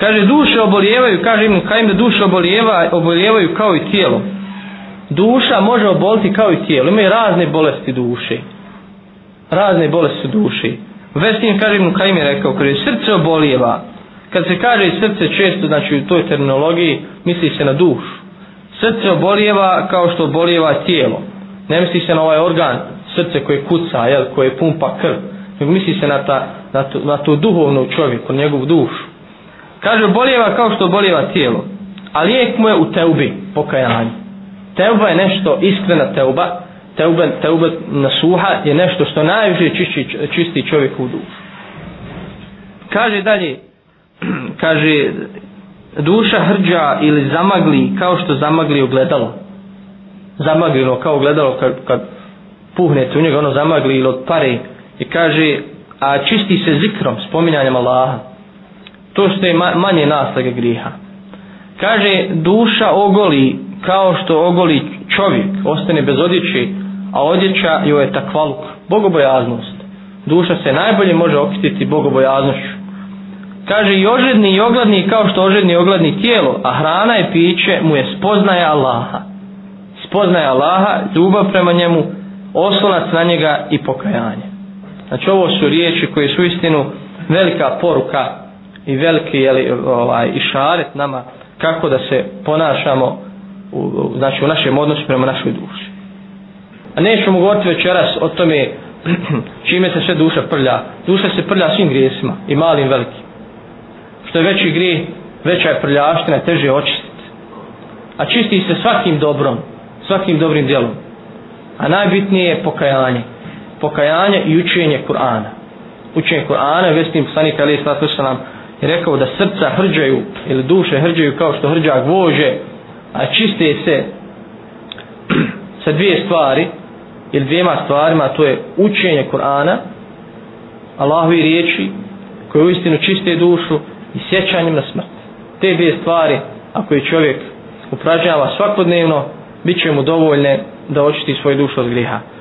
Kaže, duše obolijevaju, kaže im Kajim da duše obolijeva, obolijevaju kao i tijelo. Duša može oboliti kao i tijelo. Imaju razne bolesti duše. Razne bolesti duše. Vestin, kaže im je rekao, kaže, srce obolijeva. Kad se kaže srce često, znači u toj terminologiji, misli se na dušu. Srce obolijeva kao što obolijeva tijelo. Ne misli se na ovaj organ, srce koje kuca, jel, koje pumpa krv. Nego misli se na, ta, na, tu, na tu duhovnu čovjeku, njegovu dušu. Kaže, boljeva kao što boljeva tijelo. A lijek mu je u teubi, pokajanje. Teuba je nešto, iskrena teuba, teuba, teuba nasuha je nešto što najviše čisti, čisti čovjek u duhu. Kaže dalje, kaže, duša hrđa ili zamagli kao što zamagli ogledalo. Zamaglilo kao ogledalo kad, kad puhnete u njega, ono zamagli ili od pare. I kaže, a čisti se zikrom, spominjanjem Allaha to što je manje naslaga griha. Kaže, duša ogoli kao što ogoli čovjek, ostane bez odjeće, a odjeća joj je takvaluk, bogobojaznost. Duša se najbolje može okititi bogobojaznošću. Kaže, i ožedni i ogladni kao što ožedni i ogladni tijelo, a hrana i piće mu je spoznaja Allaha. Spoznaja Allaha, ljubav prema njemu, oslonac na njega i pokajanje. Znači ovo su riječi koje su istinu velika poruka i veliki jeli, ovaj, i šaret nama kako da se ponašamo u, znači, u našem odnosu prema našoj duši. A nećemo govoriti večeras o tome čime se sve duša prlja. Duša se prlja svim grijesima i malim i velikim. Što je veći grije, veća je prljaština, teže je očistiti. A čisti se svakim dobrom, svakim dobrim djelom. A najbitnije je pokajanje. Pokajanje i učenje Kur'ana. Učenje Kur'ana, vesnim poslanika ali nam i rekao da srca hrđaju ili duše hrđaju kao što hrđa gvože, a čiste se sa dvije stvari ili dvijema stvarima, to je učenje Kur'ana, Allahovi riječi koje uistinu čiste dušu i sjećanjem na smrt. Te dvije stvari, ako je čovjek upražnjava svakodnevno, bit će mu dovoljne da očisti svoju dušu od griha.